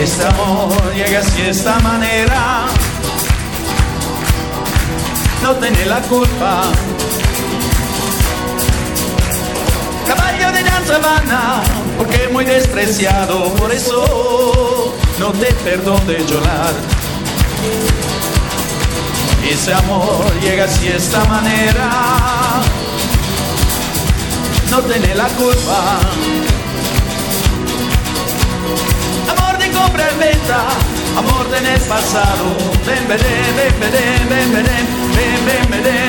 Este amor llega así de esta manera. No tiene la culpa. Caballo de la sabana, porque muy despreciado, por eso no te perdono de llorar. Ese amor llega así de esta manera. No tiene la culpa. compra en venta, amor del pasado. Ven, ven, ven, ven, ven, ven, ven, ven, ven, ven.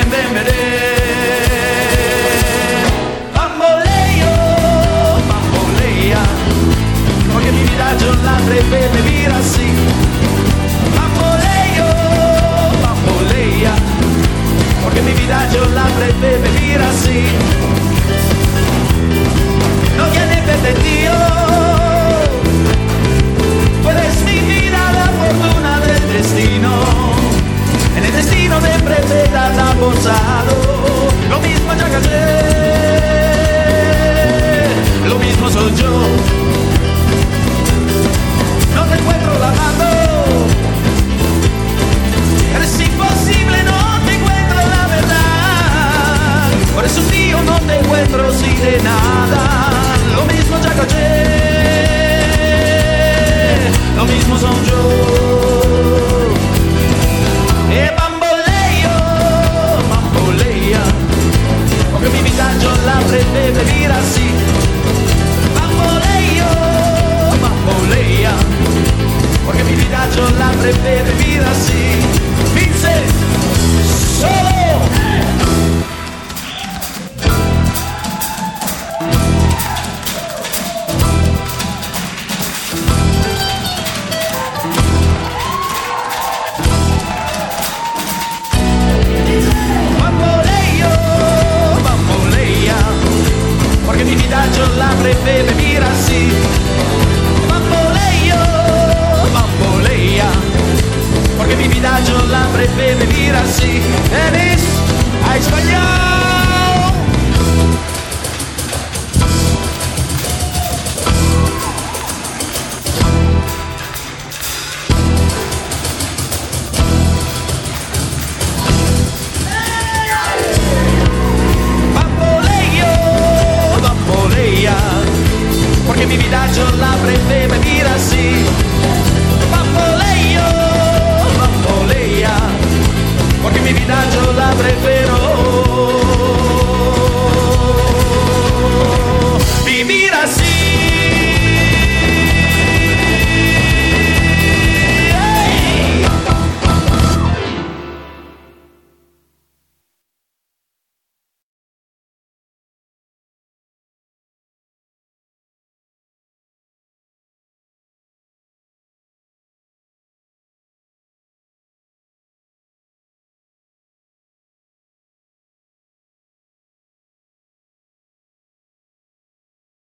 pasado, lo mismo ya.